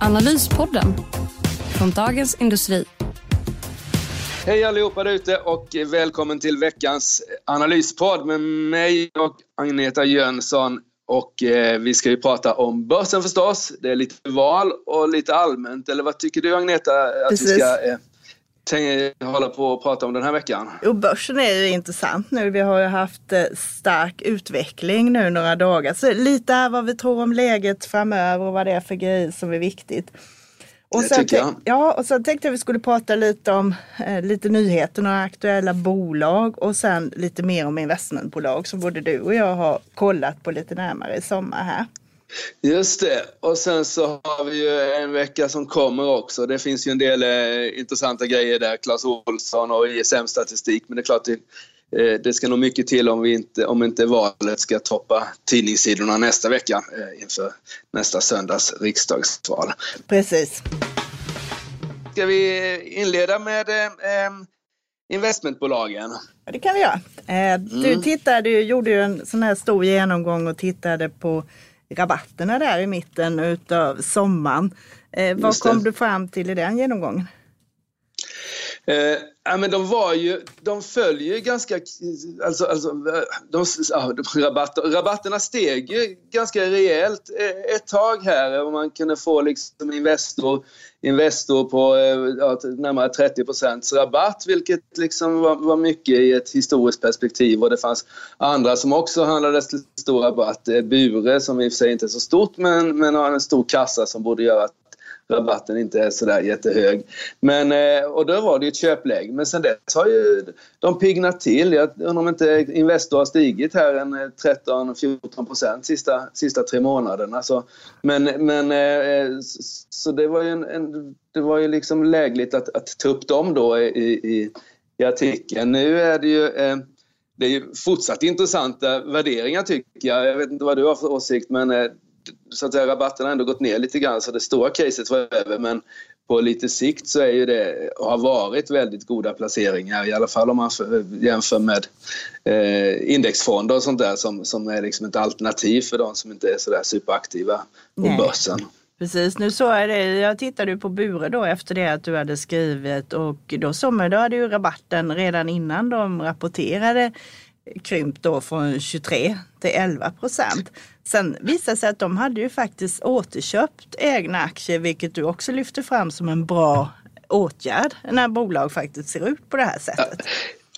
Analyspodden från Dagens Industri. Hej allihopa där ute och välkommen till veckans analyspodd med mig och Agneta Jönsson. Och eh, vi ska ju prata om börsen förstås. Det är lite val och lite allmänt. Eller vad tycker du Agneta att Precis. vi ska eh, hålla på och prata om den här veckan? Jo, börsen är ju intressant nu. Vi har ju haft eh, stark utveckling nu några dagar. Så lite här vad vi tror om läget framöver och vad det är för grejer som är viktigt. Och jag. Ja, och sen tänkte jag vi skulle prata lite om eh, lite nyheter, några aktuella bolag och sen lite mer om investmentbolag som både du och jag har kollat på lite närmare i sommar här. Just det. Och sen så har vi ju en vecka som kommer också. Det finns ju en del eh, intressanta grejer där. Clas Olsson och ISM-statistik. Men det är klart, det, eh, det ska nog mycket till om, vi inte, om inte valet ska toppa tidningssidorna nästa vecka eh, inför nästa söndags riksdagsval. Precis. Ska vi inleda med eh, investmentbolagen? Ja, det kan vi göra. Eh, du, mm. tittade, du gjorde ju en sån här stor genomgång och tittade på rabatterna där i mitten utav sommaren. Eh, vad kom du fram till i den genomgången? Eh, men de var ju, de följer ju ganska, alltså, alltså de, de, rabatter, rabatterna steg ju ganska rejält eh, ett tag här och man kunde få liksom Investor Investor på eh, ja, närmare 30% rabatt vilket liksom var, var, mycket i ett historiskt perspektiv och det fanns andra som också handlade till stor rabatt. Eh, Bure som i och för sig inte är så stort men, men har en stor kassa som borde göra att rabatten inte är sådär jättehög. Men, eh, och då var det ju ett köpläge. Men sen dess har ju de piggnat till. Jag undrar om inte Investor har stigit här en eh, 13-14 procent sista, sista tre månaderna. Så, men, men, eh, så det var ju, en, en, det var ju liksom lägligt att, att ta upp dem då i, i, i artikeln. Nu är det ju det är ju fortsatt intressanta värderingar tycker jag. Jag vet inte vad du har för åsikt men så att säga, rabatten har ändå gått ner lite grann så det stora caset var över men på lite sikt så är ju det, har varit väldigt goda placeringar i alla fall om man jämför med eh, indexfonder och sånt där som, som är liksom ett alternativ för de som inte är sådär superaktiva på Nej. börsen. Precis, nu såg jag det. Jag tittade på Bure då efter det att du hade skrivit och då såg man, då hade ju rabatten redan innan de rapporterade krympt då från 23 till 11 procent. Sen visade det sig att de hade ju faktiskt återköpt egna aktier, vilket du också lyfter fram som en bra åtgärd när bolag faktiskt ser ut på det här sättet.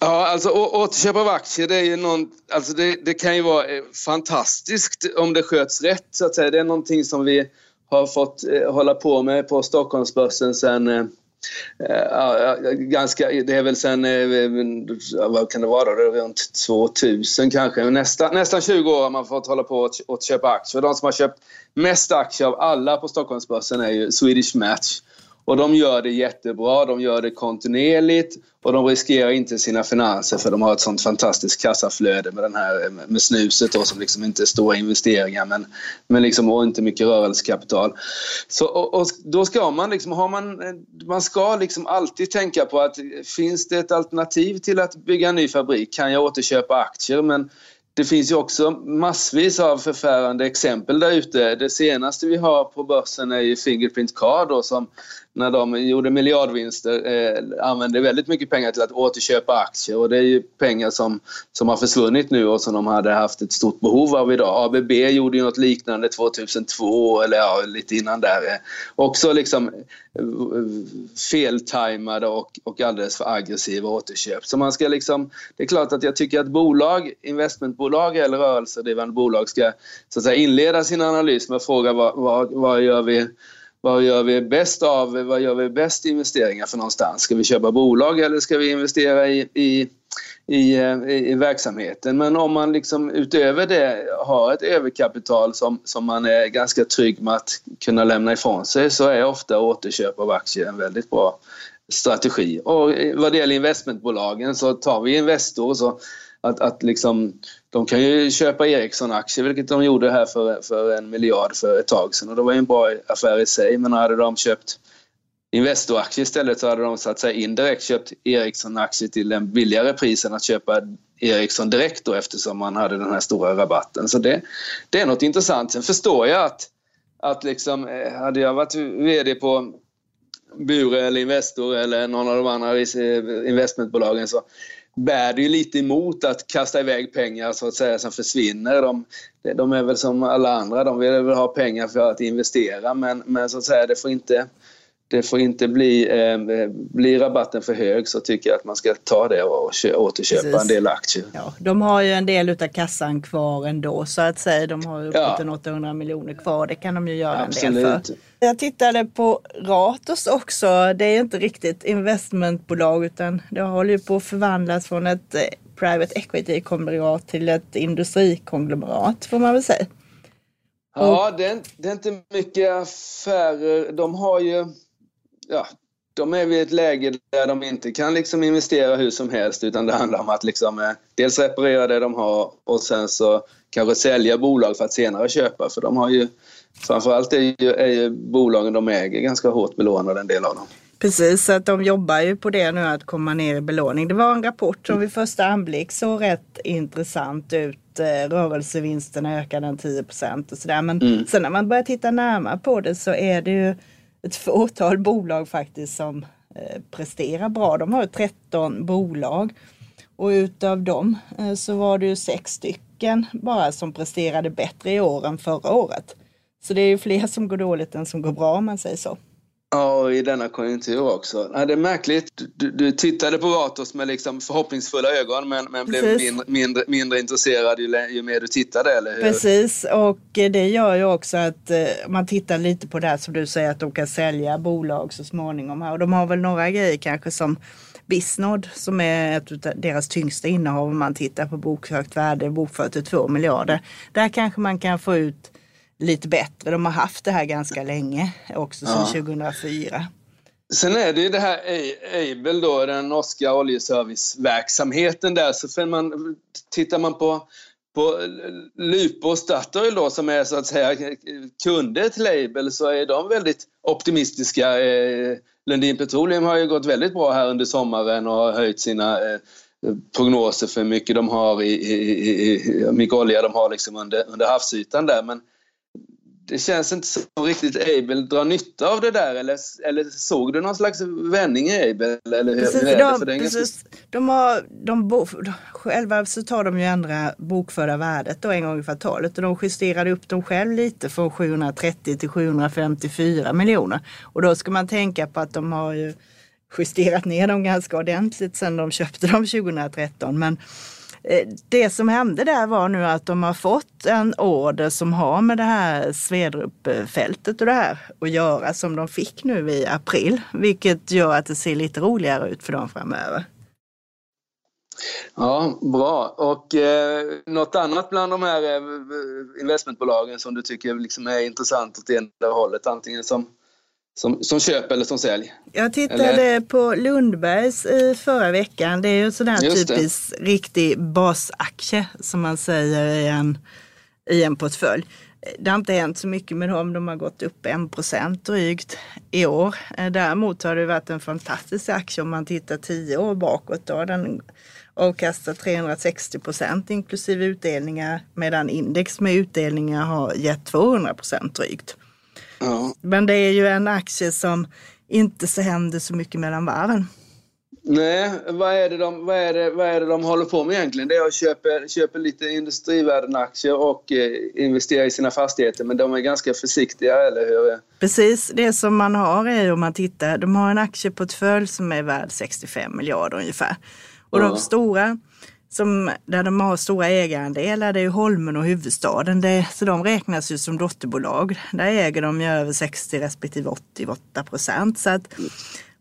Ja, alltså återköp av aktier det är ju någon, alltså det, det, kan ju vara eh, fantastiskt om det sköts rätt så att säga. Det är någonting som vi har fått eh, hålla på med på Stockholmsbörsen sedan eh, Eh, ganska, det är väl sen, eh, eh, vad kan det vara runt 2000 kanske. Nästa, nästan 20 år har man fått hålla på att köpa aktier. De som har köpt mest aktier av alla på Stockholmsbörsen är ju Swedish Match. Och de gör det jättebra, de gör det kontinuerligt och de riskerar inte sina finanser för de har ett sånt fantastiskt kassaflöde med, den här, med snuset då, som liksom inte är stora investeringar men, men liksom, och inte mycket rörelsekapital. Så, och, och då ska man liksom, har man, man ska liksom alltid tänka på att finns det ett alternativ till att bygga en ny fabrik? Kan jag återköpa aktier? Men det finns ju också massvis av förfärande exempel där ute. Det senaste vi har på börsen är ju Fingerprint Card då, som när de gjorde miljardvinster eh, använde väldigt mycket pengar till att återköpa aktier och det är ju pengar som, som har försvunnit nu och som de hade haft ett stort behov av idag. ABB gjorde ju något liknande 2002 eller ja, lite innan där. Eh, också liksom eh, feltajmade och, och alldeles för aggressiva återköp. Så man ska liksom, det är klart att jag tycker att bolag, investmentbolag eller rörelsedrivande bolag ska så att säga, inleda sin analys med att fråga vad, vad, vad gör vi vad gör vi bäst av, vad gör vi bäst investeringar för någonstans? Ska vi köpa bolag eller ska vi investera i, i, eh, i, i, verksamheten? Men om man liksom utöver det har ett överkapital som, som man är ganska trygg med att kunna lämna ifrån sig så är ofta återköp av aktier en väldigt bra strategi. Och vad det gäller investmentbolagen så tar vi Investor så att, att liksom, de kan ju köpa Ericsson-aktier, vilket de gjorde här för, för en miljard för ett tag sedan. Och det var ju en bra affär i sig, men hade de köpt Investor-aktier istället så hade de så att säga indirekt köpt Ericsson-aktier till en billigare pris än att köpa Ericsson direkt då eftersom man hade den här stora rabatten. Så det, det är något intressant. Sen förstår jag att, att liksom, eh, hade jag varit VD på Bure eller Investor eller någon av de andra investmentbolagen så bär det ju lite emot att kasta iväg pengar så att säga som försvinner. De, de är väl som alla andra, de vill väl ha pengar för att investera men, men så att säga det får inte det får inte bli, eh, bli rabatten för hög så tycker jag att man ska ta det och återköpa Precis. en del aktier. Ja, de har ju en del utav kassan kvar ändå så att säga. De har uppåt ja. 800 miljoner kvar. Det kan de ju göra Absolut. en del för. Jag tittade på Ratos också. Det är inte riktigt investmentbolag utan det håller ju på att förvandlas från ett eh, private equity-konglomerat till ett industrikonglomerat får man väl säga. Ja, det är, det är inte mycket affärer. De har ju ja, de är vid ett läge där de inte kan liksom investera hur som helst utan det handlar om att liksom, eh, dels reparera det de har och sen så kanske sälja bolag för att senare köpa. För de har ju, framförallt är ju, är ju bolagen de äger ganska hårt belånade en del av dem. Precis, så att de jobbar ju på det nu att komma ner i belåning. Det var en rapport som vid första anblick såg rätt intressant ut. Eh, rörelsevinsterna ökade en 10 procent och sådär. Men mm. sen när man börjar titta närmare på det så är det ju ett fåtal bolag faktiskt som eh, presterar bra. De har 13 bolag och utav dem eh, så var det ju sex stycken bara som presterade bättre i år än förra året. Så det är ju fler som går dåligt än som går bra om man säger så. Ja, i denna konjunktur också. Ja, det är märkligt. Du, du tittade på Ratos med liksom förhoppningsfulla ögon men, men blev mindre, mindre, mindre, intresserad ju, ju, mer du tittade, eller hur? Precis, och det gör ju också att eh, man tittar lite på det här som du säger att de kan sälja bolag så småningom. Och de har väl några grejer kanske som Bisnod som är ett av deras tyngsta innehav om man tittar på bokhögt värde, bokfört till 2 miljarder. Där kanske man kan få ut lite bättre. De har haft det här ganska länge, också sedan ja. 2004. Sen är det ju det här Aibel då, den norska oljeserviceverksamheten där. Så man, tittar man på, på Lupo och Statoil då som är så att säga kunder till Aibel så är de väldigt optimistiska. Eh, Lundin Petroleum har ju gått väldigt bra här under sommaren och har höjt sina eh, prognoser för hur mycket de har i, i, i, mycket olja de har liksom under, under havsytan där. Men det känns inte som riktigt Abel drar nytta av det där eller, eller såg du någon slags vändning i Abel? Eller hur, precis, hur de, För det precis, de har, de bo, själva så tar de ju ändra bokförda värdet då en gång i kvartalet och de justerade upp dem själv lite från 730 till 754 miljoner. Och då ska man tänka på att de har ju justerat ner dem ganska ordentligt sedan de köpte dem 2013. Men Eh, det som hände där var nu att de har fått en order som har med det här svedrupfältet och det här att göra som de fick nu i april. Vilket gör att det ser lite roligare ut för dem framöver. Ja, bra. Och eh, något annat bland de här eh, investmentbolagen som du tycker liksom är intressant åt ena hållet? Antingen som som, som köp eller som sälj. Jag tittade eller? på Lundbergs i förra veckan. Det är ju en sån här typisk det. riktig basaktie som man säger i en, i en portfölj. Det har inte hänt så mycket med dem. De har gått upp 1 procent drygt i år. Däremot har det varit en fantastisk aktie om man tittar tio år bakåt. Då den avkastat 360 procent inklusive utdelningar medan index med utdelningar har gett 200 procent drygt. Ja. Men det är ju en aktie som inte så händer så mycket mellan varven. Nej, vad är, det de, vad, är det, vad är det de håller på med egentligen? Det är att köpa, köpa lite industrivärden-aktier och eh, investera i sina fastigheter, men de är ganska försiktiga, eller hur? Precis, det som man har är om man tittar, de har en aktieportfölj som är värd 65 miljarder ungefär. Och ja. de stora som, där de har stora ägarandelar, det är Holmen och huvudstaden. Det, så de räknas ju som dotterbolag. Där äger de ju över 60 respektive 88 procent. Så att,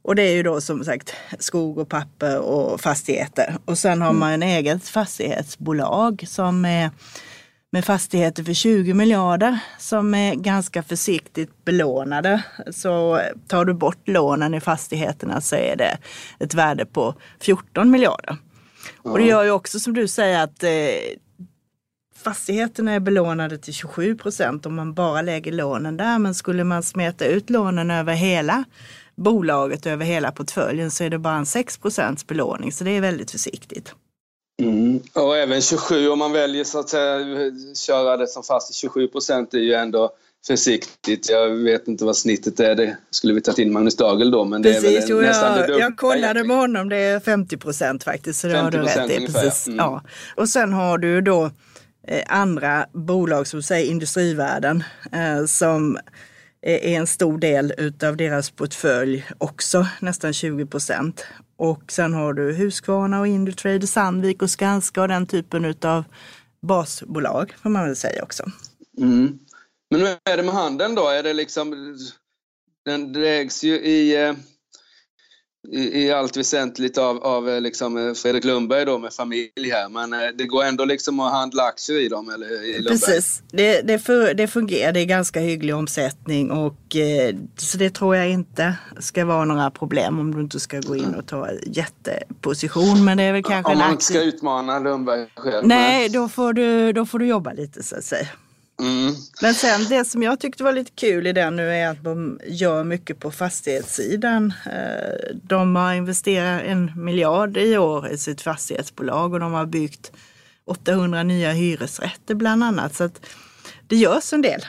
och det är ju då som sagt skog och papper och fastigheter. Och sen har man en eget fastighetsbolag som är med fastigheter för 20 miljarder som är ganska försiktigt belånade. Så tar du bort lånen i fastigheterna så är det ett värde på 14 miljarder. Och det gör ju också som du säger att eh, fastigheterna är belånade till 27 procent om man bara lägger lånen där. Men skulle man smeta ut lånen över hela bolaget, över hela portföljen så är det bara en 6 procents belåning. Så det är väldigt försiktigt. Mm. Och även 27 om man väljer så att säga köra det som fast 27 procent är ju ändå försiktigt. Jag vet inte vad snittet är. Det skulle vi tagit in Magnus Dagel då. Men precis, det är väl jo, nästan jag, det dubbla jag kollade med honom, det är 50 procent faktiskt. Så det har du 50% rätt i. Precis. mm. Ja. Och sen har du då eh, andra bolag som säger Industrivärden eh, som är en stor del utav deras portfölj också, nästan 20 procent. Och sen har du Husqvarna och Indutrade, Sandvik och Skanska och den typen utav basbolag får man väl säga också. Mm. Men hur är det med handeln då? Är det liksom, den ägs ju i, eh, i, i allt väsentligt av, av eh, liksom eh, Fredrik Lundberg då med familj här. Men det går ändå liksom att handla aktier i dem? Eller, i Lundberg. Precis, det, det, för, det fungerar. Det är ganska hygglig omsättning och så det tror jag inte ska vara några problem om du inte ska gå in och ta jätteposition. Men det är väl kanske Om man inte ska utmana Lundberg själv. Nej, då får, du, då får du jobba lite så att säga. Mm. Men sen det som jag tyckte var lite kul i den nu är att de gör mycket på fastighetssidan. Eh, De har investerat en miljard i år i sitt fastighetsbolag och de har byggt 800 nya hyresrätter bland annat. Så att det görs en del.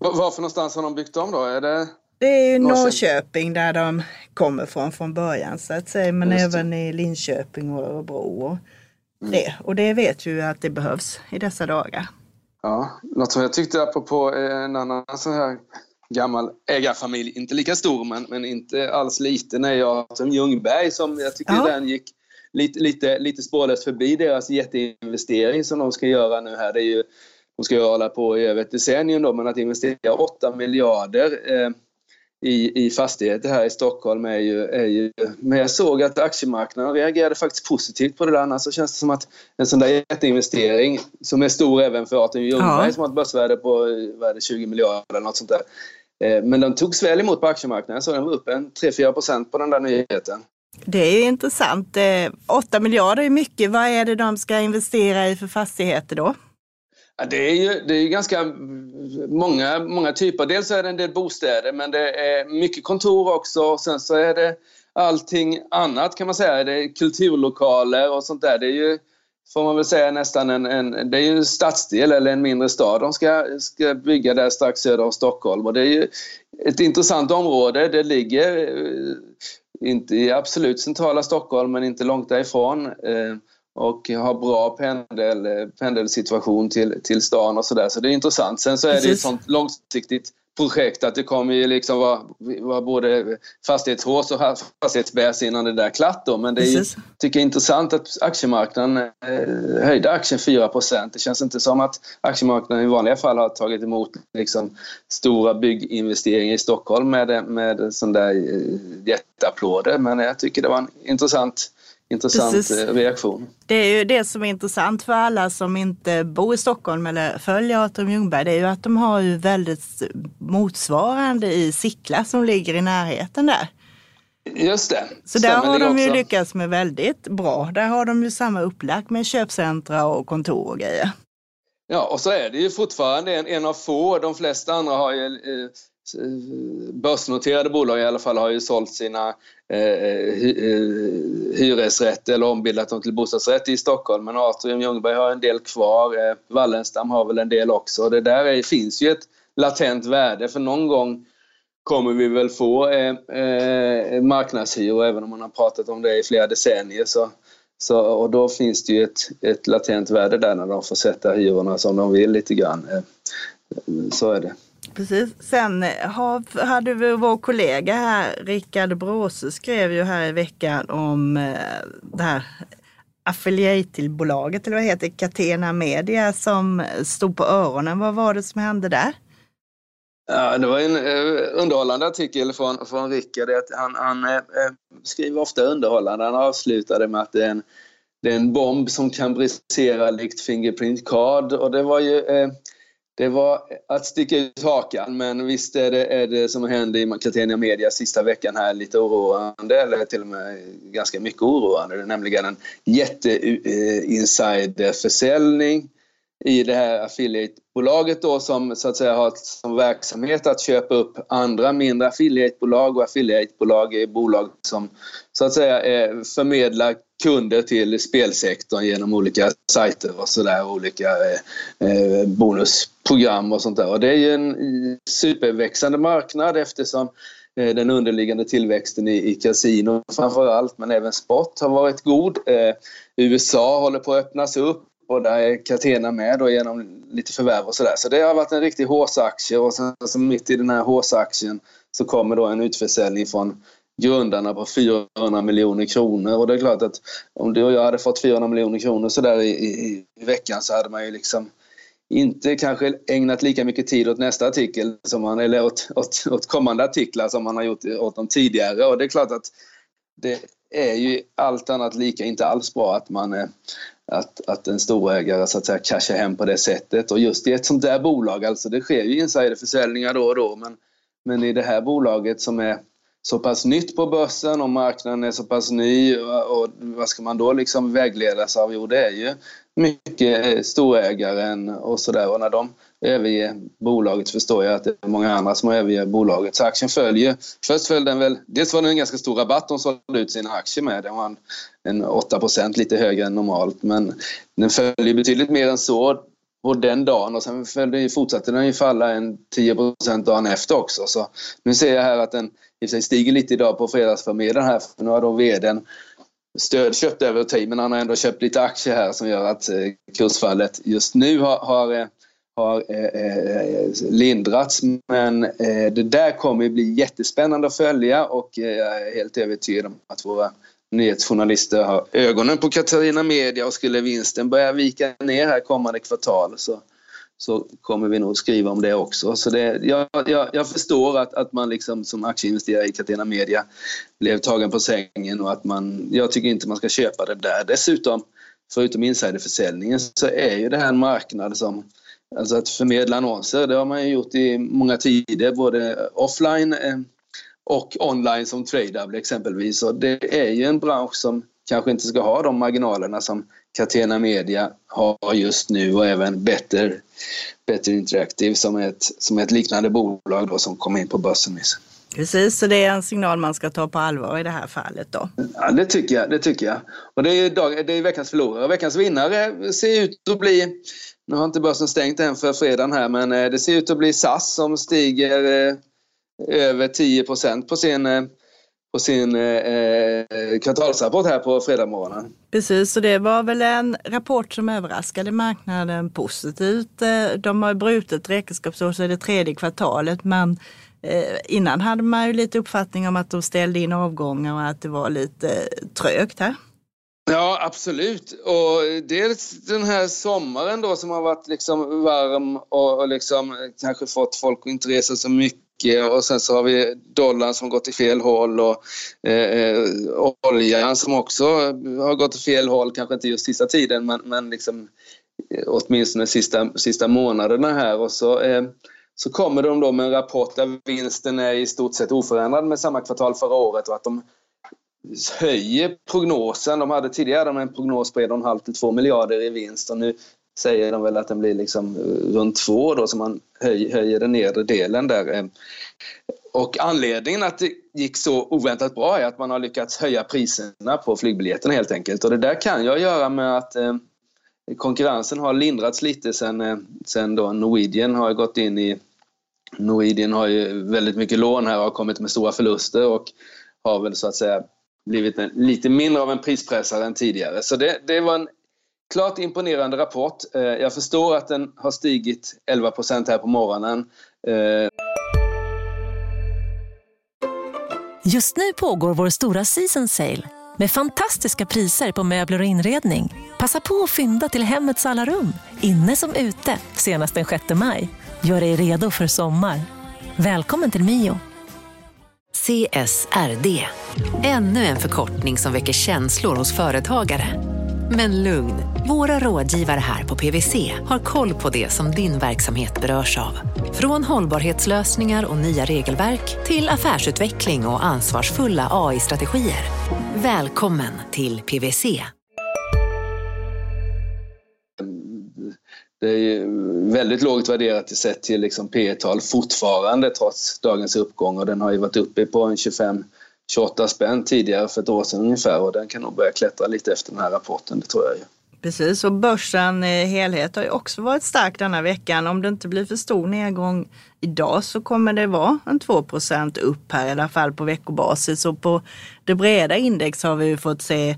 Var- Varför någonstans har de byggt om då? Är det... Det är ju Norrköping. Där de kommer från från början så att säga. Men även i Linköping och Örebro. Och det. och det vet vi ju att det behövs i dessa dagar. Ja, något som jag tyckte apropå eh, en annan sån här gammal ägarfamilj, inte lika stor men, men inte alls liten, är jag som Ljungberg som jag tycker Ja. den gick lite, lite, lite spårlöst förbi deras jätteinvestering som de ska göra nu här. Det är ju, de ska ju hålla på i över ett decennium då, men att investera 8 miljarder eh, i, i fastigheter här i Stockholm är ju, är ju... Men jag såg att aktiemarknaden reagerade faktiskt positivt på det där. Annars så känns det som att en sån där jätteinvestering som är stor även för Arthur Ljungberg Ja. som har ett börsvärde på eh, vad är det, 20 miljarder eller något sånt där. Eh, Men de togs väl emot på aktiemarknaden så de var upp en 3-4 procent på den där nyheten. Det är ju intressant. Eh, 8 miljarder är mycket. Vad är det de ska investera i för fastigheter då? Ja, det, är ju, det är ju ganska många, många typer. Dels är det en del bostäder men det är mycket kontor också. Sen så är det allting annat kan man säga. Det är kulturlokaler och sånt där. Det är ju, får man väl säga, nästan en, en, det är ju en stadsdel eller en mindre stad de ska, ska bygga där strax söder om Stockholm. Och det är ju ett intressant område. Det ligger eh, inte i absolut centrala Stockholm men inte långt därifrån. Eh, och har bra pendel, pendelsituation till, till stan och sådär. Så det är intressant. Sen så är det ju ett Precis. sånt långsiktigt projekt att det kommer ju liksom vara, vara både fastighetshås och fastighetsbäs innan det där är klart då. Men det är ju, Precis. tycker jag är intressant att aktiemarknaden eh, höjde aktien 4% Det känns inte som att aktiemarknaden i vanliga fall har tagit emot liksom, stora bygginvesteringar i Stockholm med, med sån där eh, jätteapplåder. Men jag tycker det var en intressant, intressant Precis. eh, reaktion. Det är ju det som är intressant för alla som inte bor i Stockholm eller följer Artur Ljungberg. Det är ju att de har ju väldigt motsvarande i Sickla som ligger i närheten där. Just det. Så där Stämmer har de ju lyckats med väldigt bra. Där har de ju samma upplagt med köpcentra och kontor och grejer. Ja, och så är det ju fortfarande en, en av få. De flesta andra har ju eh, börsnoterade bolag i alla fall har ju sålt sina eh, eh hy, eh, hyresrätter eller ombildat dem till bostadsrätt i Stockholm. Men Atrium Ljungberg har en del kvar. Eh, Wallenstam har väl en del också. Det där är, finns ju ett latent värde för någon gång kommer vi väl få eh, eh, marknadshyror även om man har pratat om det i flera decennier. Så, så, och då finns det ju ett, ett latent värde där när de får sätta hyrorna som de vill lite grann. Eh, så är det. Precis. Sen eh, har, hade vi vår kollega här, Rickard Bråse, skrev ju här i veckan om eh, det här affiliate-bolaget, eller vad heter Catena Media, som stod på öronen. Vad var det som hände där? Ja, det var en eh, underhållande artikel från, från Rickard. Han, han eh, eh, skriver ofta underhållande. Han avslutade med att det är en, det är en bomb som kan brisera likt Fingerprint Card. Och det var ju eh, det var att sticka ut hakan, men visst är det, är det som hände i Catenia Media sista veckan här lite oroande, eller till och med ganska mycket oroande. Det är nämligen en jätteinsiderförsäljning eh, i det här affiliatebolaget då som så att säga har som verksamhet att köpa upp andra mindre affiliatebolag och affiliatebolag är bolag som så att säga förmedlar kunder till spelsektorn genom olika sajter och sådär, olika eh, eh, bonusprogram och sånt där. Och det är ju en superväxande marknad eftersom eh, den underliggande tillväxten i, i kasino framför allt, men även sport har varit god. Eh, USA håller på att öppnas upp och där är Catena med då genom lite förvärv och sådär. Så det har varit en riktig håsaktie och sen så mitt i den här håsaktien så kommer då en utförsäljning från grundarna på 400 miljoner kronor. Och det är klart att om du och jag hade fått 400 miljoner kronor sådär i, i, i veckan så hade man ju liksom inte kanske ägnat lika mycket tid åt nästa artikel som man, eller åt, åt, åt kommande artiklar som man har gjort åt de tidigare. Och det är klart att det är ju allt annat lika inte alls bra att man är, att, att en storägare så att säga cashar hem på det sättet. Och just i ett sånt där bolag, alltså det sker ju insiderförsäljningar då och då men, men i det här bolaget som är så pass nytt på börsen och marknaden är så pass ny och vad ska man då liksom vägledas av? Jo, det är ju mycket storägaren och sådär och när de överger bolaget förstår jag att det är många andra som överger bolaget. Så aktien följer. Först föll den väl, dels var det en ganska stor rabatt de sålde ut sina aktier med. Den var en, en 8 lite högre än normalt men den följer betydligt mer än så på den dagen och sen följde, fortsatte den ju falla en 10% dagen efter också. Så nu ser jag här att den i sig stiger lite idag på fredagsförmiddagen här för nu har då vdn stödköpt över tid men han har ändå köpt lite aktier här som gör att eh, kursfallet just nu har, har, eh, har eh, eh, lindrats. Men eh, det där kommer bli jättespännande att följa och eh, jag är helt övertygad om att våra nyhetsjournalister har ögonen på Katarina Media och skulle vinsten börja vika ner här kommande kvartal så, så kommer vi nog skriva om det också. Så det, jag, jag, jag förstår att, att man liksom som aktieinvesterare i Catena Media blev tagen på sängen och att man, jag tycker inte man ska köpa det där. Dessutom, förutom insiderförsäljningen, så är ju det här en marknad som Alltså att förmedla annonser, det har man ju gjort i många tider, både offline eh, och online som Tradable exempelvis. Och det är ju en bransch som kanske inte ska ha de marginalerna som Catena Media har just nu och även Better, Better Interactive som är ett, som är ett liknande bolag då som kom in på börsen nyss. Precis, så det är en signal man ska ta på allvar i det här fallet då? Ja, det tycker jag. Det tycker jag. Och det är, dag, det är veckans förlorare. Veckans vinnare ser ut att bli, nu har inte börsen stängt än för fredagen här, men eh, det ser ut att bli SAS som stiger eh, över 10 på sin eh, på sin eh, kvartalsrapport här på fredagsmorgonen. Precis, så det var väl en rapport som överraskade marknaden positivt. Eh, de har brutit räkenskapsår i det tredje kvartalet men eh, innan hade man ju lite uppfattning om att de ställde in avgångar och att det var lite trögt här. Ja, absolut. Och dels den här sommaren då som har varit liksom varm och, och liksom kanske fått folk att inte resa så mycket Eh, och sen så har vi dollarn som gått i fel håll och eh, eh, oljan som också har gått i fel håll, kanske inte just sista tiden men, men liksom eh, åtminstone sista, sista månaderna här och så eh, så kommer de då med en rapport där vinsten är i stort sett oförändrad med samma kvartal förra året och att de höjer prognosen. De hade tidigare en prognos på 1,5 till 2 miljarder i vinst och nu säger de väl att den blir liksom eh, runt 2 då så man höj, höjer den nedre delen där. Eh. Och anledningen att det gick så oväntat bra är att man har lyckats höja priserna på flygbiljetterna helt enkelt. Och det där kan jag göra med att eh, konkurrensen har lindrats lite sen, sen då Norwegian har gått in i Norwegian har ju väldigt mycket lån här och har kommit med stora förluster och har väl så att säga blivit en, lite mindre av en prispressare än tidigare. Så det, det var en klart imponerande rapport. Eh, jag förstår att den har stigit 11% här på morgonen. Eh, Just nu pågår vår stora season sale med fantastiska priser på möbler och inredning. Passa på att fynda till hemmets alla rum, inne som ute, senast den 6 maj. Gör dig redo för sommar. Välkommen till Mio. CSRD, ännu en förkortning som väcker känslor hos företagare. Men lugn, våra rådgivare här på PWC har koll på det som din verksamhet berörs av. Från hållbarhetslösningar och nya regelverk till affärsutveckling och ansvarsfulla AI-strategier. Välkommen till PWC. Det är väldigt lågt värderat sett till liksom P tal fortfarande trots dagens uppgång och den har ju varit uppe på en 25 28 spänn tidigare för ett år sedan ungefär och den kan nog börja klättra lite efter den här rapporten, det tror jag ju. Precis, och börsen i helhet har ju också varit stark denna veckan. Om det inte blir för stor nedgång idag så kommer det vara en 2 upp här i alla fall på veckobasis. Och på det breda index har vi ju fått se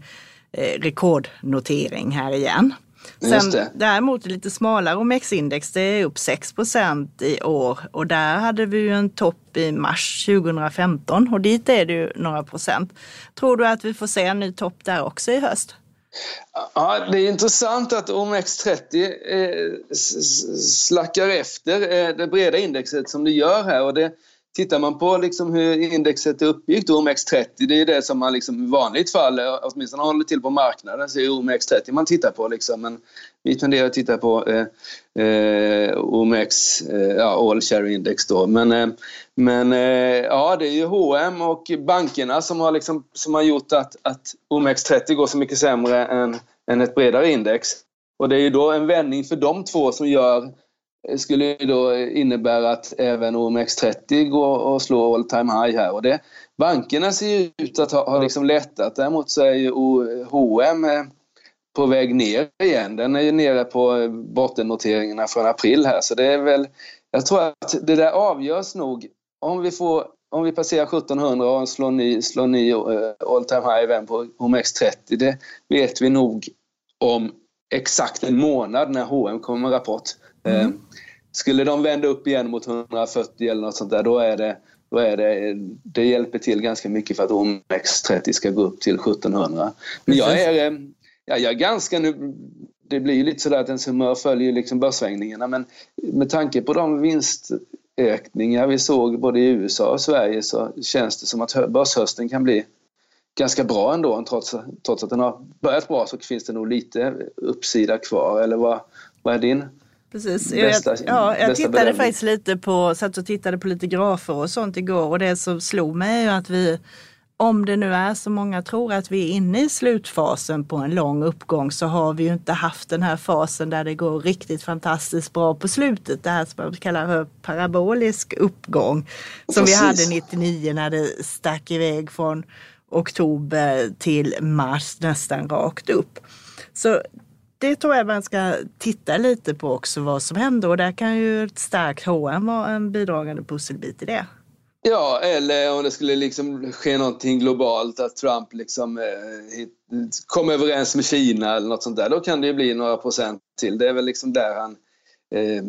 eh, rekordnotering här igen. Sen det. däremot lite smalare OMX-index, det är upp 6% i år och där hade vi ju en topp i mars 2015 och dit är det ju några procent. Tror du att vi får se en ny topp där också i höst? Ja, det är intressant att OMX30 eh, slackar efter eh, det breda indexet som det gör här och det Tittar man på liksom hur indexet är uppbyggt, OMX30, det är det som man liksom i vanligt fall, eh, åtminstone håller till på marknaden, så är OMX30 man tittar på. Liksom. Men vi tenderar att titta på eh, eh, OMX, eh, ja, All Share Index då. Men, eh, men eh, ja, det är ju H&M och bankerna som har, liksom, som har gjort att, att OMX30 går så mycket sämre än, än ett bredare index. Och det är ju då en vändning för de två som gör Eh, skulle då eh, innebära att även OMX30 går och slår all time high här. Och det, bankerna ser ju ut att ha, ha liksom lättat. Däremot så är ju H&M på väg ner igen. Den är ju nere på bottennoteringarna från april här. Så det är väl, jag tror att det där avgörs nog om vi får om vi passerar 1700 och slår ny, slår ny all time high även på OMX30, det vet vi nog om exakt en månad när H&M kommer med rapport. Mm. Eh, skulle de vända upp igen mot 140 eller något sånt där, då är det, då är det, det hjälper till ganska mycket för att OMX30 ska gå upp till 1700. Men jag är, eh, ja, jag är ganska nu, det blir ju lite sådär att ens humör följer liksom börssvängningarna men med tanke på de vinstökningar vi såg både i USA och Sverige så känns det som att börshösten kan bli ganska bra ändå. Trots, trots att den har börjat bra så finns det nog lite uppsida kvar. Eller vad, vad är din Precis. Bästa, jag, ja, jag tittade bedömning. faktiskt lite på, satt och tittade på lite grafer och sånt igår och det som slog mig är ju att vi, om det nu är så många tror att vi är inne i slutfasen på en lång uppgång så har vi ju inte haft den här fasen där det går riktigt fantastiskt bra på slutet. Det här som man kallar för parabolisk uppgång. Som Precis. vi hade 99 när det stack iväg från oktober till mars nästan rakt upp. Så det tror jag man ska titta lite på också vad som händer och där kan ju ett starkt H&M vara en bidragande pusselbit i det. Ja, eller om det skulle liksom ske någonting globalt, att Trump liksom eh, kom överens med Kina eller något sånt där, då kan det ju bli några procent till. Det är väl liksom där han... Eh,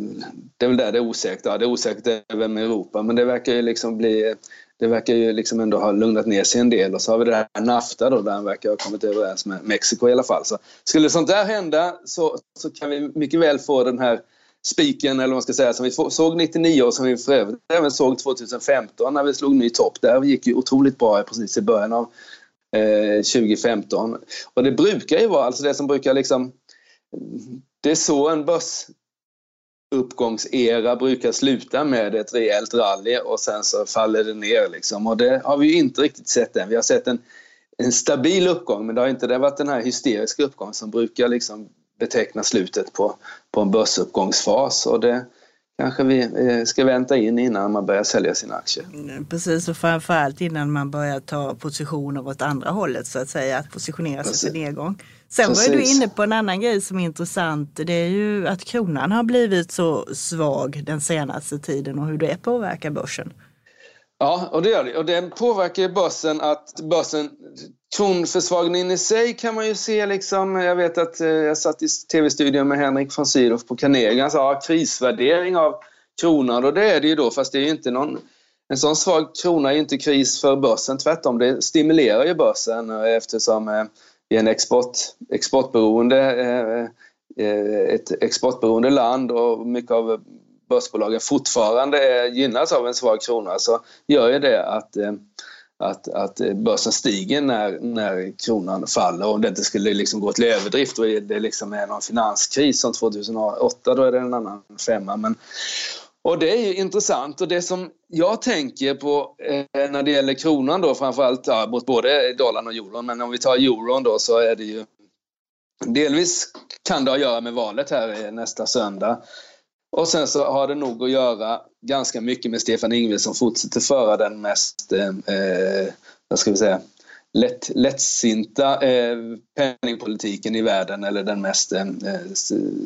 det är väl där det är osäkert. Ja, det är osäkert även med Europa, men det verkar ju liksom bli det verkar ju liksom ändå ha lugnat ner sig en del och så har vi det här NAFTA då där han verkar ha kommit överens med Mexiko i alla fall. Så skulle sånt där hända så, så kan vi mycket väl få den här spiken eller vad man ska säga som vi såg 99 och som vi för övrigt även såg 2015 när vi slog ny topp. Där gick ju otroligt bra precis i början av eh, 2015. Och det brukar ju vara, alltså det som brukar liksom det är så en börs uppgångsera brukar sluta med ett rejält rally och sen så faller det ner. Liksom. Och det har vi ju inte riktigt sett än. Vi har sett en, en stabil uppgång men det har inte det varit den här hysteriska uppgången som brukar liksom beteckna slutet på, på en börsuppgångsfas. Och det, kanske vi eh, ska vänta in innan man börjar sälja sina aktier. Mm, precis och framförallt innan man börjar ta positioner åt andra hållet så att säga, att positionera sig för nedgång. Sen Precis. var du inne på en annan grej som är intressant. Det är ju att kronan har blivit så svag den senaste tiden och hur det påverkar börsen. Ja, och det gör det. Och den påverkar börsen att börsen Kronförsvagningen i sig kan man ju se liksom, jag vet att eh, jag satt i tv-studion med Henrik von Sydow på Carnegie, han sa ja, krisvärdering av kronan och det är det ju då fast det är ju inte någon en sån svag krona är ju inte kris för börsen, tvärtom. Det stimulerar ju börsen eh, eftersom eh, vi är en export, exportberoende, ett exportberoende land och mycket av börsbolagen fortfarande gynnas av en svag krona så gör ju det att eh, att, att eh, börsen stiger när, när kronan faller. Om det inte skulle liksom gå till överdrift och det liksom är någon finanskris som 2008, då är det en annan femma. Men, och det är ju intressant och det som jag tänker på eh, när det gäller kronan då framförallt ja, mot både dollarn och euron, men om vi tar euron då så är det ju delvis kan det ha att göra med valet här eh, nästa söndag. Och sen så har det nog att göra ganska mycket med Stefan Ingves som fortsätter föra den mest, eh, eh, vad ska vi säga, lätt, lättsinta eh, penningpolitiken i världen eller den mest eh,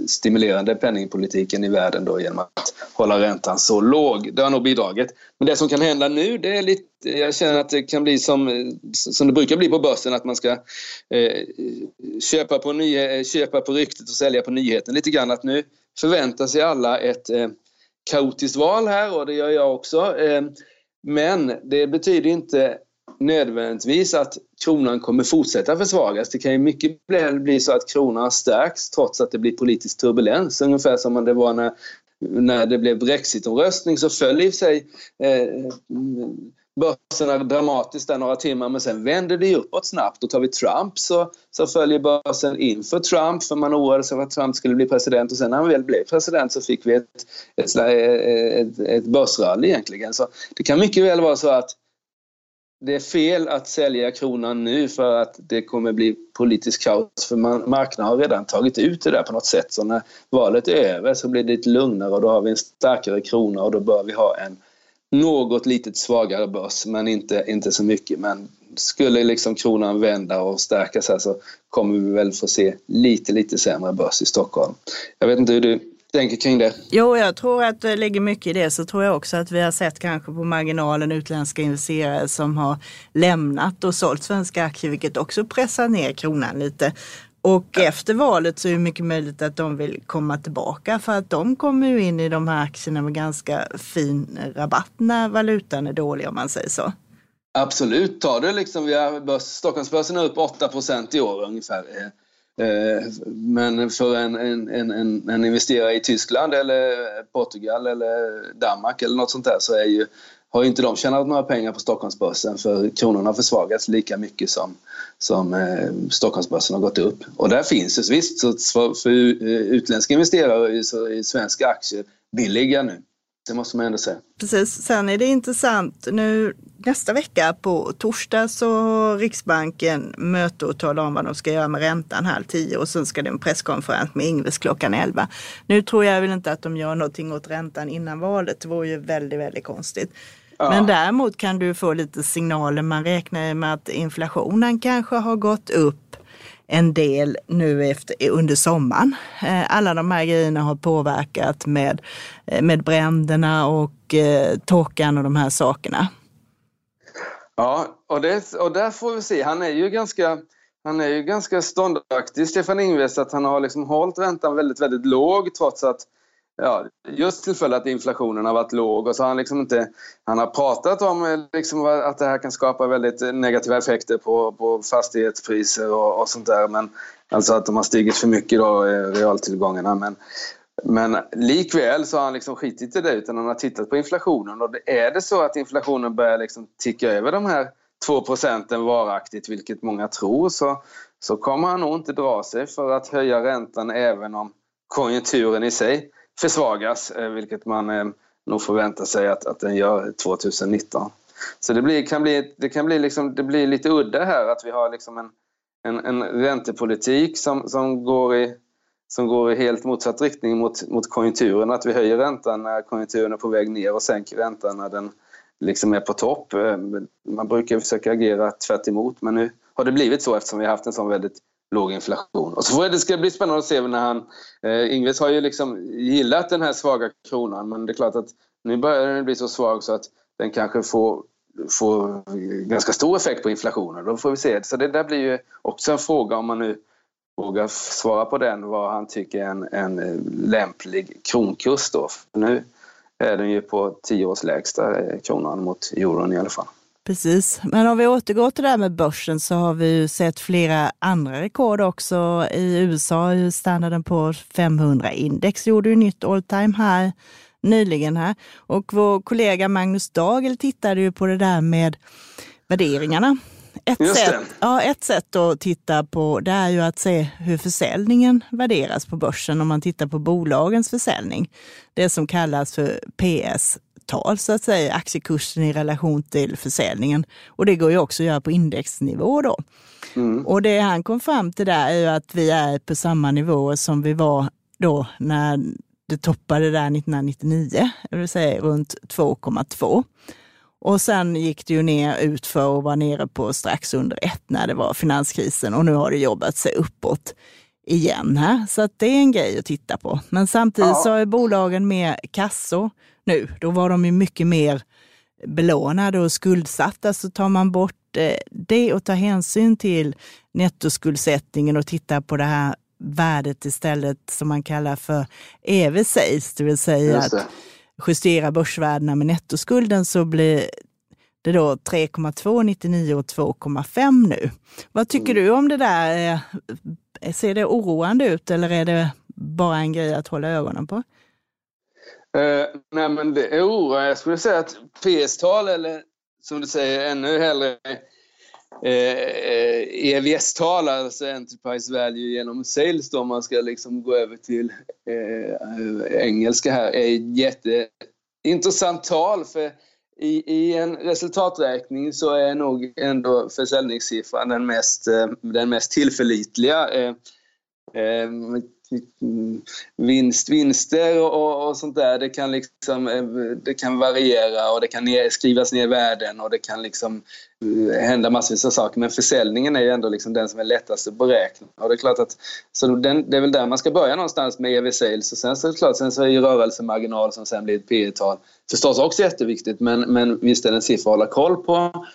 stimulerande penningpolitiken i världen då genom att hålla räntan så låg. Det har nog bidragit. Men det som kan hända nu det är lite, jag känner att det kan bli som, eh, som det brukar bli på börsen att man ska eh, köpa, på ny, eh, köpa på ryktet och sälja på nyheten lite grann. Att nu förväntar sig alla ett eh, kaotiskt val här och det gör jag också. Eh, men det betyder inte nödvändigtvis att kronan kommer fortsätta försvagas. Det kan ju mycket väl bli så att kronan stärks trots att det blir politisk turbulens. Ungefär som det var när, när det blev brexitomröstning så föll i sig eh, börserna dramatiskt där några timmar men sen vänder det uppåt snabbt och tar vi Trump så, så följer börsen inför Trump för man oroade sig för att Trump skulle bli president och sen när han väl blev president så fick vi ett, ett, ett, ett börsrally egentligen. Så det kan mycket väl vara så att det är fel att sälja kronan nu för att det kommer bli politisk kaos för man, marknaden har redan tagit ut det där på något sätt. Så när valet är över så blir det lite lugnare och då har vi en starkare krona och då bör vi ha en något litet svagare börs men inte, inte så mycket. Men skulle liksom kronan vända och stärkas här så kommer vi väl få se lite, lite sämre börs i Stockholm. Jag vet inte hur du tänker kring det? Jo, jag tror att det ligger mycket i det. Så tror jag också att vi har sett kanske på marginalen utländska investerare som har lämnat och sålt svenska aktier, vilket också pressar ner kronan lite. Och ja. efter valet så är det mycket möjligt att de vill komma tillbaka för att de kommer ju in i de här aktierna med ganska fin rabatt när valutan är dålig om man säger så. Absolut, ta det liksom, vi har Stockholmsbörsen är upp 8% i år ungefär. Eh, men för en, en, en, en investerare i Tyskland eller Portugal eller Danmark eller något sånt där så är ju, har inte de tjänat några pengar på Stockholmsbörsen för kronan har försvagats lika mycket som, som eh, Stockholmsbörsen har gått upp. Och där finns det visst, så för, för utländska investerare så är svenska aktier billiga nu. Det måste man ändå säga. Precis. Sen är det intressant nu nästa vecka på torsdag så har Riksbanken möte och talar om vad de ska göra med räntan halv tio och sen ska det en presskonferens med Ingves klockan elva. Nu tror jag väl inte att de gör någonting åt räntan innan valet. Det vore ju väldigt, väldigt konstigt. Ja. Men däremot kan du få lite signaler. Man räknar med att inflationen kanske har gått upp en del nu efter, under sommaren. Eh, alla de här grejerna har påverkat med, eh, med bränderna och eh, torkan och de här sakerna. Ja, och, det, och där får vi se. Han är ju ganska, han är ju ganska ståndaktig, Stefan Ingves, att han har liksom hållit räntan väldigt, väldigt låg trots att ja, just tillfälle att inflationen har varit låg och så har han liksom inte... Han har pratat om eh, liksom att det här kan skapa väldigt eh, negativa effekter på, på fastighetspriser och, och sånt där. Men, alltså att de har stigit för mycket då, eh, realtillgångarna. Men, men likväl så har han liksom skitit i det utan han har tittat på inflationen och är det så att inflationen börjar liksom ticka över de här 2 procenten varaktigt, vilket många tror, så, så kommer han nog inte dra sig för att höja räntan även om konjunkturen i sig försvagas, eh, vilket man eh, nog förväntar sig att, att den gör 2019. Så det, blir, kan bli, det kan bli, liksom, det blir lite udda här att vi har liksom en, en, en räntepolitik som, som, går i, som går i helt motsatt riktning mot, mot konjunkturen. Att vi höjer räntan när konjunkturen är på väg ner och sänker räntan när den liksom är på topp. Eh, man brukar försöka agera tvärt emot, men nu har det blivit så eftersom vi har haft en sån väldigt låg inflation. Och så får det ska bli spännande att se när han... Eh, Ingves har ju liksom gillat den här svaga kronan men det är klart att nu börjar den bli så svag så att den kanske får, får ganska stor effekt på inflationen. Då får vi se. Så det där blir ju också en fråga om man nu vågar svara på den vad han tycker är en, en eh, lämplig kronkurs då. För nu är den ju på tio års lägsta eh, kronan mot euron i alla fall. Precis, men om vi återgår till det här med börsen så har vi ju sett flera andra rekord också. I USA, standarden på 500-index gjorde ju nytt all time high nyligen här. Och vår kollega Magnus Dagel tittade ju på det där med värderingarna. Ett sätt, ja, ett sätt att titta på det är ju att se hur försäljningen värderas på börsen om man tittar på bolagens försäljning. Det som kallas för PS-tal, så att säga, aktiekursen i relation till försäljningen. Och det går ju också att göra på indexnivå då. Mm. Och det han kom fram till där är ju att vi är på samma nivå som vi var då när det toppade där 1999, det vill säga runt 2,2. Och sen gick det ju ner ut för att vara nere på strax under ett när det var finanskrisen och nu har det jobbat sig uppåt igen här. Så att det är en grej att titta på. Men samtidigt ja. så är bolagen mer kassor nu. Då var de ju mycket mer belånade och skuldsatta. Så tar man bort eh, det och tar hänsyn till nettoskuldsättningen och tittar på det här värdet istället som man kallar för EV sales, det vill säga att justera börsvärdena med nettoskulden så blir det då 3,2, 99 och 2,5 nu. Vad tycker mm. du om det där? Ser det oroande ut eller är det bara en grej att hålla ögonen på? Uh, nej men det oroar. Jag skulle säga att PS-tal eller som du säger ännu hellre eh, eh EVS-tal, alltså Enterprise Value genom Sales då, om man ska liksom gå över till eh, engelska här, är ett jätteintressant tal. För i, i en resultaträkning så är nog ändå försäljningssiffran den mest, eh, den mest tillförlitliga. Eh, Mm, vinst, vinster och, och, sånt där, det kan, liksom, eh, det kan variera och det kan ner, skrivas ner värden och det kan liksom eh, hända massvis av saker. Men försäljningen är ju ändå liksom den som är lättast att beräkna. Och det är klart att så den, det är väl där man ska börja någonstans med EV sales och sen så är det klart, sen så är ju rörelsemarginal som sen blir ett P tal förstås också jätteviktigt men, men visst är det en siffra att hålla koll på.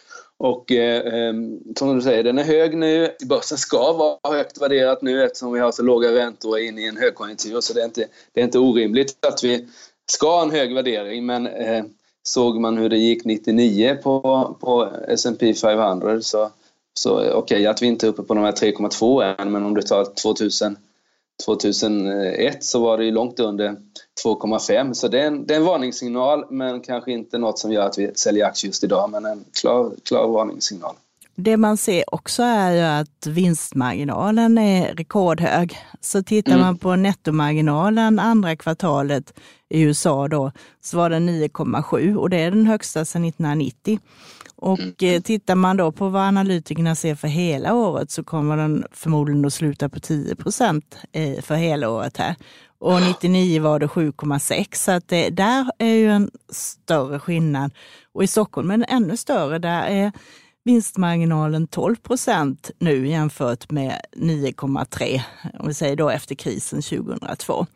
Och eh, ehm, som du säger, den är hög nu. Börsen ska vara högt värderat nu eftersom vi har så låga räntor in i en högkonjunktur. Så det är inte, det är inte orimligt att vi ska ha en hög värdering. Men eh, såg man hur det gick 99 på, på S&P 500 så, så okej okay, att vi inte är uppe på de här 3,2 än. Men om du tar 2000 2001 så var det ju långt under 2,5 så det är, en, det är en varningssignal men kanske inte något som gör att vi säljer aktier just idag men en klar, klar varningssignal. Det man ser också är ju att vinstmarginalen är rekordhög. Så tittar mm. man på nettomarginalen andra kvartalet i USA då, så var den 9,7 och det är den högsta sedan 1990. Och mm. eh, tittar man då på vad analytikerna ser för hela året så kommer den förmodligen att sluta på 10 procent eh, för hela året här. Och 99 var det 7,6 så att det, där är ju en större skillnad. Och i Stockholm är den ännu större. Där är vinstmarginalen 12 procent nu jämfört med 9,3 om vi säger då efter krisen 2002.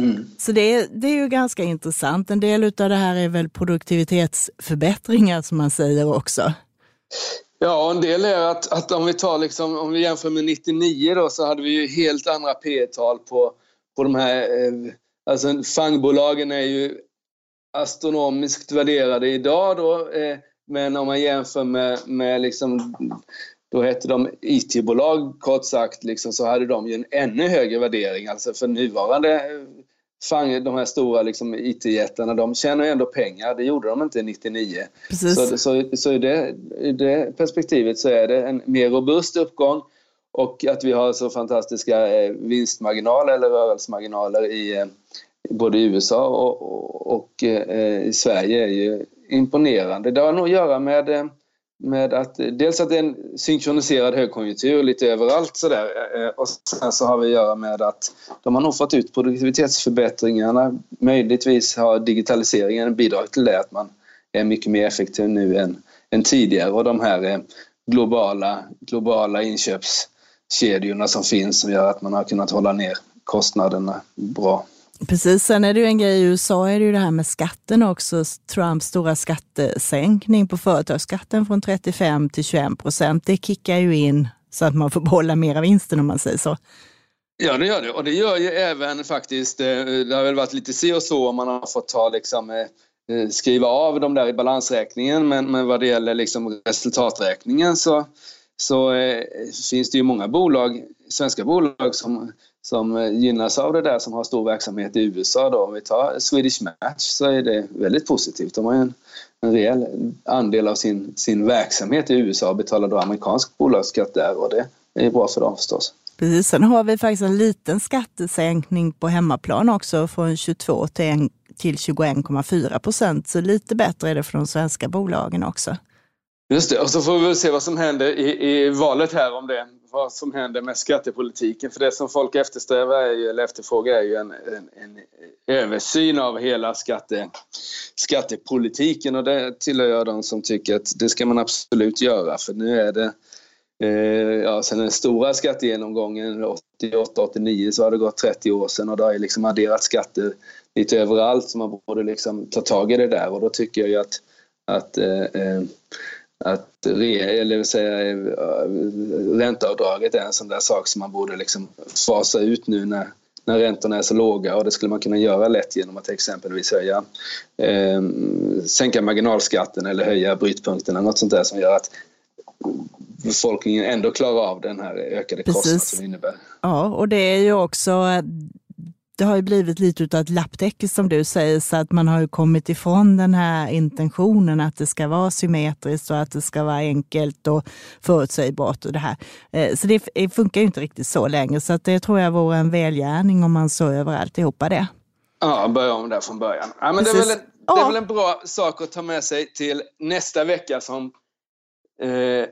Mm. Så det, det är ju ganska intressant. En del av det här är väl produktivitetsförbättringar som man säger också. Ja, en del är att, att om vi tar liksom, om vi jämför med 99 då så hade vi ju helt andra P tal på, på de här, eh, alltså fangbolagen är ju astronomiskt värderade idag då, eh, men om man jämför med, med liksom, då hette de IT-bolag kort sagt, liksom, så hade de ju en ännu högre värdering. Alltså för nuvarande fan, de här stora liksom, IT-jättarna, de tjänar ju ändå pengar. Det gjorde de inte 99. Precis. Så, så, så i, det, i det perspektivet så är det en mer robust uppgång och att vi har så fantastiska eh, vinstmarginaler eller rörelsemarginaler i eh, både i USA och, och, och eh, i Sverige är ju imponerande. Det har nog att göra med med att eh, dels att det är en synkroniserad högkonjunktur lite överallt sådär eh, och sen så har vi att göra med att de har nog fått ut produktivitetsförbättringarna. Möjligtvis har digitaliseringen bidragit till det att man är mycket mer effektiv nu än, än tidigare och de här eh, globala, globala inköpskedjorna som finns som gör att man har kunnat hålla ner kostnaderna bra. Precis, sen är det ju en grej i USA är det ju det här med skatten också. Trumps stora skattesänkning på företagsskatten från 35 till 21 procent. Det kickar ju in så att man får behålla mer av vinsten om man säger så. Ja, det gör det. Och det gör ju även faktiskt, eh, det har väl varit lite si och så om man har fått ta liksom, eh, eh, skriva av de där i balansräkningen. Men, men vad det gäller liksom resultaträkningen så, så eh, finns det ju många bolag, svenska bolag som, som gynnas av det där som har stor verksamhet i USA. Då. Om vi tar Swedish Match så är det väldigt positivt. De har en, en rejäl andel av sin, sin verksamhet i USA och betalar då amerikansk bolagsskatt där och det är bra för dem förstås. Precis. Sen har vi faktiskt en liten skattesänkning på hemmaplan också från 22 till, till 21,4 procent. Så lite bättre är det för de svenska bolagen också. Just det, och så får vi väl se vad som händer i, i valet här om det. Vad som händer med skattepolitiken. För det som folk eftersträvar är ju, eller efterfrågar är ju en, en, en översyn av hela skatte, skattepolitiken. Och det tillhör jag de som tycker att det ska man absolut göra. För nu är det Eh, ja, sen den stora skattegenomgången 88-89 så har det gått 30 år sedan. Och det har ju liksom adderat skatter lite överallt. Så man borde liksom ta tag i det där. Och då tycker jag ju att, att eh, eh att eller vill säga, eh, ränteavdraget är en sån där sak som man borde liksom fasa ut nu när, när räntorna är så låga. Och det skulle man kunna göra lätt genom att exempelvis höja, eh, sänka marginalskatten eller höja brytpunkten eller något sånt där som gör att befolkningen ändå klarar av den här ökade kostnaden som det innebär. Ja, och det är ju också det har ju blivit lite av ett lapptäcke som du säger, så att man har ju kommit ifrån den här intentionen att det ska vara symmetriskt och att det ska vara enkelt och förutsägbart och det här. Eh, så det funkar ju inte riktigt så längre, så att det tror jag vore en välgärning om man såg över alltihopa det. Ja, börja om där från början. Ja, men det, är väl en, det är väl en bra sak att ta med sig till nästa vecka som eh,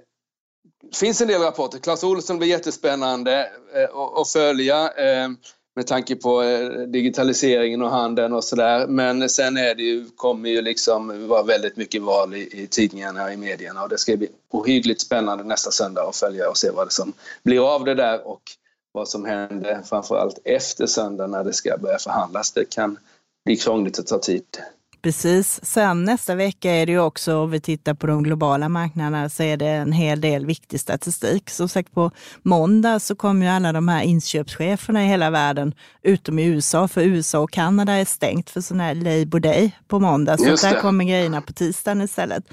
finns en del rapporter. Clas Olsson blir jättespännande eh, att följa eh, med tanke på eh, digitaliseringen och handeln och sådär. Men sen är det ju, kommer ju liksom vara väldigt mycket val i, i tidningarna och i medierna och det ska bli ohyggligt spännande nästa söndag att följa och se vad det som blir av det där och vad som händer framförallt efter söndag när det ska börja förhandlas. Det kan bli krångligt och ta tid. Precis. Sen nästa vecka är det ju också, om vi tittar på de globala marknaderna, så är det en hel del viktig statistik. Som sagt, på måndag så kommer ju alla de här inköpscheferna i hela världen, utom i USA, för USA och Kanada är stängt för sån här Labour Day på måndag. Så där kommer grejerna på tisdagen istället.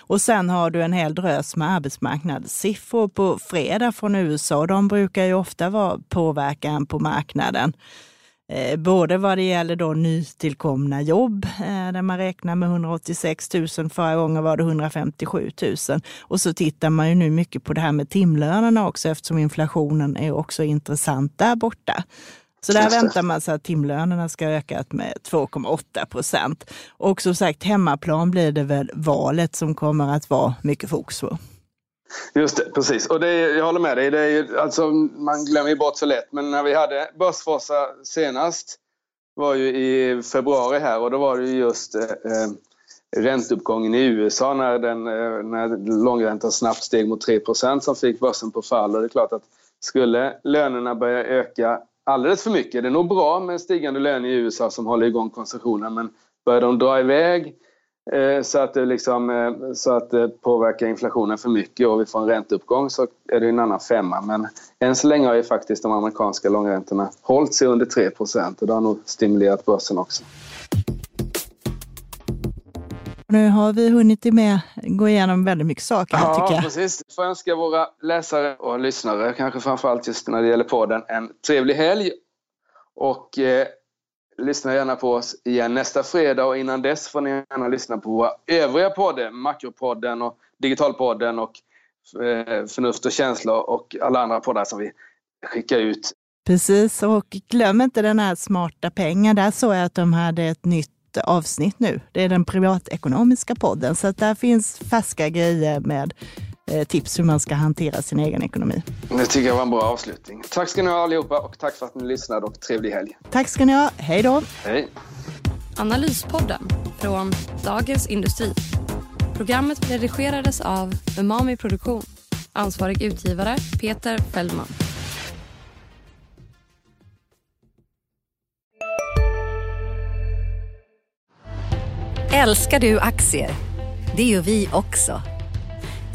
Och sen har du en hel drös med arbetsmarknadssiffror på fredag från USA. De brukar ju ofta vara påverkan på marknaden. Eh, både vad det gäller då nytillkomna jobb, eh, där man räknar med 186 000, förra gången var det 157 000. Och så tittar man ju nu mycket på det här med timlönerna också, eftersom inflationen är också intressant där borta. Så där väntar man sig att timlönerna ska öka med 2,8 procent. Och som sagt, hemmaplan blir det väl valet som kommer att vara mycket fokus på. Just det, precis. Och det jag håller med dig. Det är ju, alltså, man glömmer ju bort så lätt. Men när vi hade Börsfrossa senast var ju i februari här och då var det just eh, eh, ränteuppgången i USA när, den, eh, när långräntan snabbt steg mot 3% som fick börsen på fall. Och det är klart att skulle lönerna börja öka alldeles för mycket, det är nog bra med stigande löner i USA som håller igång konsumtionen, men börjar de dra iväg så att, det liksom, eh, så att det påverkar inflationen för mycket och vi får en ränteuppgång så är det en annan femma. Men än så länge har ju faktiskt de amerikanska långräntorna hållit sig under 3 och det har nog stimulerat börsen också. Nu har vi hunnit med gå igenom väldigt mycket saker ja, tycker jag. precis. Får önska våra läsare och lyssnare, kanske framförallt just när det gäller podden, en trevlig helg. Och eh, Lyssna gärna på oss igen nästa fredag och innan dess får ni gärna lyssna på våra övriga poddar. Makropodden och Digitalpodden och eh, Förnuft och känslor och alla andra poddar som vi skickar ut. Precis, och glöm inte den här Smarta pengar. Där såg jag att de hade ett nytt avsnitt nu. Det är den privatekonomiska podden, så att där finns färska grejer med tips hur man ska hantera sin egen ekonomi. Det tycker jag var en bra avslutning. Tack ska ni ha allihopa och tack för att ni lyssnade och trevlig helg. Tack ska ni ha. Hej då. Hej. Analyspodden från Dagens Industri. Programmet redigerades av Umami Produktion. Ansvarig utgivare Peter Fellman. Älskar du aktier? Det gör vi också.